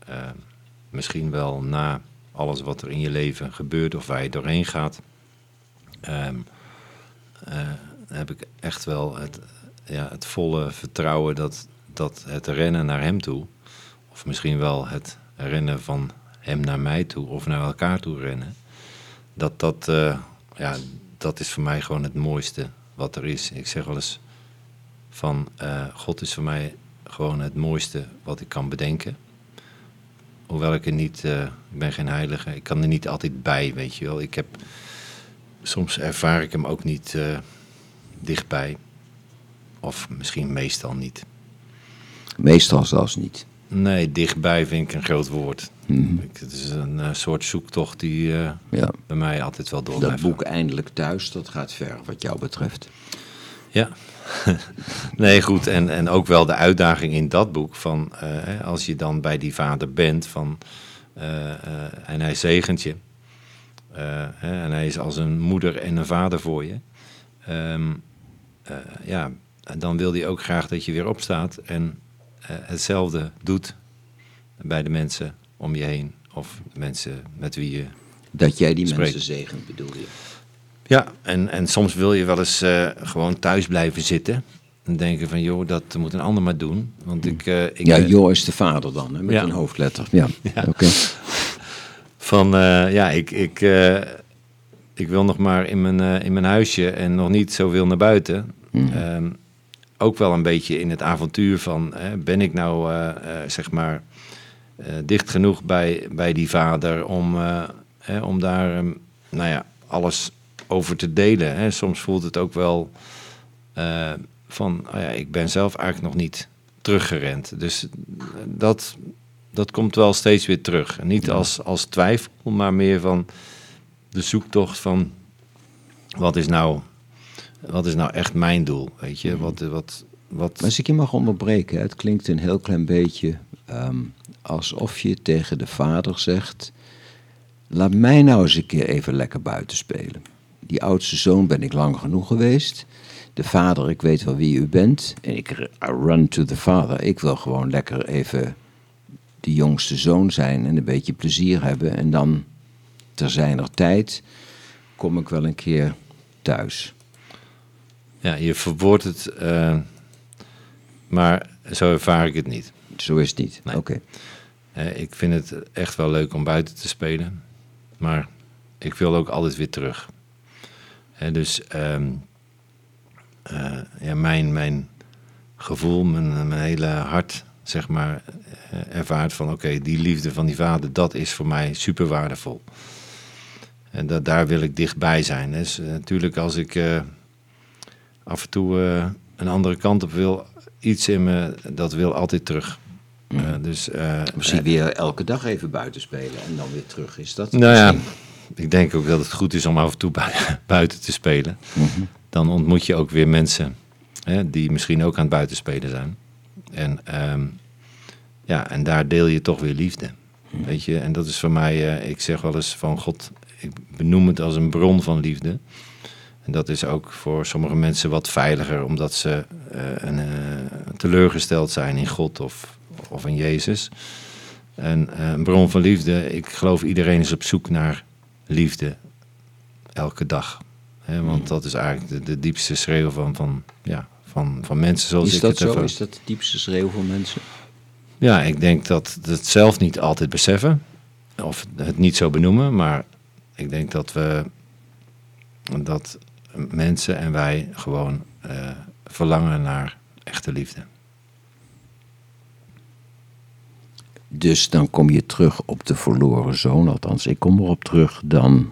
eh, misschien wel na alles wat er in je leven gebeurt of waar je doorheen gaat, ehm, eh, heb ik echt wel het, ja, het volle vertrouwen dat, dat het rennen naar hem toe, of misschien wel het rennen van hem naar mij toe, of naar elkaar toe rennen, dat dat, ja, dat is voor mij gewoon het mooiste wat er is. Ik zeg wel eens van, eh, God is voor mij gewoon het mooiste wat ik kan bedenken. Hoewel ik er niet, eh, ik ben geen heilige, ik kan er niet altijd bij, weet je wel. Ik heb, soms ervaar ik hem ook niet eh, dichtbij. Of misschien meestal niet. Meestal zelfs niet. Nee, dichtbij vind ik een groot woord. Ik- Het is een soort zoektocht die Ja. bij mij altijd wel door Dat boek Eindelijk Thuis, dat gaat ver wat jou betreft. Ja. <laughs> nee, goed. En, en ook wel de uitdaging in dat boek van eh, als je dan bij die vader bent van eh, eh, en hij zegent je. en hij is als een moeder en een vader voor je. Ehm, eh, ja, en dan wil hij ook graag dat je weer opstaat en hetzelfde doet bij de mensen om je heen. Of mensen met wie je Dat jij die mensen zegent, bedoel je? Ja, en, en soms wil je wel eens eh, gewoon thuis blijven zitten. En denken van, joh, dat moet een ander maar doen. Want ik... eh, ik Ja, ben- Jo is de vader dan, hè, met Ja. een hoofdletter. Ja, Ja. oké. <laughs> Van, eh, ja, ik, ik, ik wil nog maar in mijn, in mijn huisje en nog niet zoveel naar buiten. Ehm, ook wel een beetje in het avontuur van, hè, ben ik nou, zeg maar, dicht genoeg bij, bij die vader om, hè, om daar, ehm, nou ja, alles over te delen. Hè. Soms voelt het ook wel eh, van, oh ja, ik ben zelf eigenlijk nog niet teruggerend. Dus eh, dat, dat komt wel steeds weer terug. En niet als, als twijfel, maar meer van de zoektocht van wat is nou, wat is nou echt mijn doel? Weet je, wat, wat, wat, Maar als ik je mag onderbreken, het klinkt een heel klein beetje ehm, alsof je tegen de vader zegt: Laat mij nou eens een keer even lekker buiten spelen. Die oudste zoon ben ik lang genoeg geweest. De vader, ik weet wel wie u bent. En ik I run to the father. Ik wil gewoon lekker even de jongste zoon zijn en een beetje plezier hebben. En dan, ter zijner tijd, kom ik wel een keer thuis. ja, je verwoordt het, eh, maar zo ervaar ik het niet. Zo is het niet. Nee. Oké. Eh, ik vind het echt wel leuk om buiten te spelen. Maar ik wil ook altijd weer terug. Dus ehm, eh, ja, mijn, mijn gevoel, mijn, mijn hele hart, zeg maar, eh, ervaart van oké, die liefde van die vader, dat is voor mij super waardevol. En dat, daar wil ik dichtbij zijn. Dus eh, natuurlijk als ik af en toe een andere kant op wil, iets in me, dat wil altijd terug. Eh, dus, Misschien weer elke dag even buiten spelen en dan weer terug. Is dat nou ja, misschien? Ik denk ook dat het goed is om af en toe <laughs> bui- buiten te spelen. Dan ontmoet je ook weer mensen hè, die misschien ook aan het buitenspelen zijn. En, ehm, ja, en daar deel je toch weer liefde. Weet je, en dat is voor mij, eh, ik zeg wel eens van God, ik benoem het als een bron van liefde. En dat is ook voor sommige mensen wat veiliger, omdat ze eh, een, eh, teleurgesteld zijn in God of, of in Jezus. En een bron van liefde, ik geloof iedereen is op zoek naar liefde. Elke dag. Want dat is eigenlijk de, de diepste schreeuw van, van, ja, van, van mensen zoals Is ik dat het zo? Is dat de diepste schreeuw van mensen? Ja, ik denk dat het zelf niet altijd beseffen. Of het niet zo benoemen. Maar ik denk dat we... Dat mensen en wij gewoon eh, verlangen naar echte liefde. Dus dan kom je terug op de verloren zoon. Althans, ik kom erop terug. Dan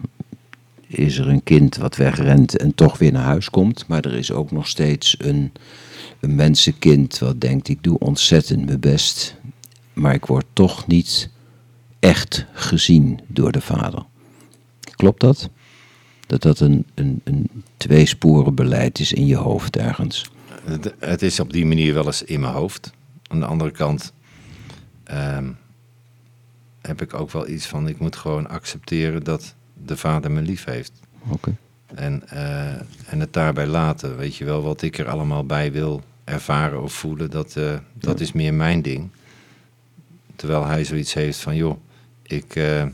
is er een kind wat wegrent en toch weer naar huis komt. Maar er is ook nog steeds een, een mensenkind wat denkt: ik doe ontzettend mijn best. Maar ik word toch niet echt gezien door de vader. Klopt dat? Dat dat een, een, een tweesporen beleid is in je hoofd ergens. Het, het is op die manier wel eens in mijn hoofd. Aan de andere kant ehm, heb ik ook wel iets van... ik moet gewoon accepteren dat de vader me lief heeft. Oké. En, eh, en het daarbij laten. Weet je wel, wat ik er allemaal bij wil ervaren of voelen, dat, eh, dat is meer mijn ding. Terwijl hij zoiets heeft van, joh, ik, eh,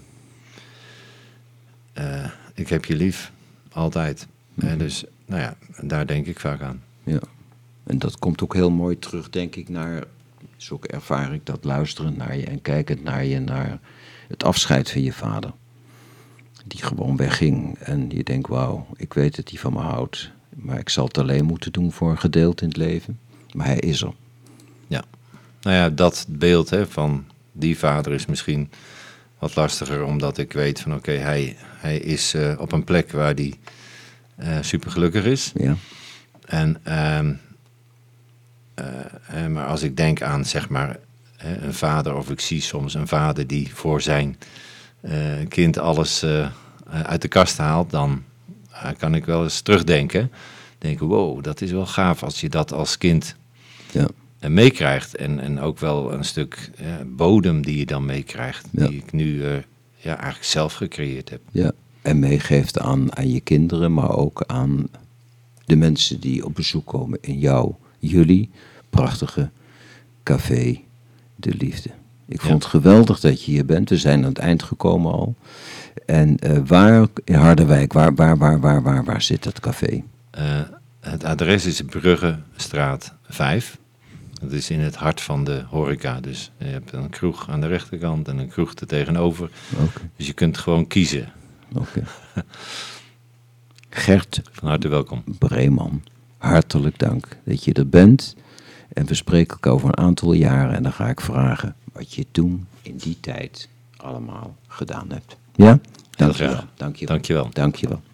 ik heb je lief, altijd. En dus, nou ja, daar denk ik vaak aan. Ja, en dat komt ook heel mooi terug, denk ik, naar, zo ervaar ik dat, luisterend naar je en kijkend naar je, naar het afscheid van je vader. Die gewoon wegging en je denkt, wauw, ik weet dat hij van me houdt, maar ik zal het alleen moeten doen voor een gedeelte in het leven. Maar hij is er. Ja. Nou ja, dat beeld hè, van die vader is misschien wat lastiger, omdat ik weet van oké, hij, hij is eh, op een plek waar hij eh super gelukkig is. Ja, En, ehm, eh, maar als ik denk aan zeg maar hè, een vader, of ik zie soms een vader die voor zijn eh, kind alles eh, uit de kast haalt, dan kan ik wel eens terugdenken. Denken, wow, dat is wel gaaf als je dat als kind ja, en meekrijgt. En, en ook wel een stuk bodem die je dan meekrijgt. Ja. Die ik nu ja, eigenlijk zelf gecreëerd heb. ja. En meegeeft aan, aan je kinderen, maar ook aan de mensen die op bezoek komen in jouw, jullie prachtige café De Liefde. Ik vond het geweldig dat je hier bent. We zijn aan het eind gekomen al. En eh, waar in Harderwijk, waar, waar, waar, waar, waar, waar zit dat café? Eh, het adres is Bruggestraat 5. Dat is in het hart van de horeca. Dus je hebt een kroeg aan de rechterkant en een kroeg er tegenover. Oké, Dus je kunt gewoon kiezen. oké. <laughs> Gert Van harte welkom. Breeman, hartelijk dank dat je er bent. En we spreken elkaar over een aantal jaren en dan ga ik vragen wat je toen in die tijd allemaal gedaan hebt. Ja? Dankjewel. graag. Dankjewel. Dankjewel. Dankjewel. Dank. Ik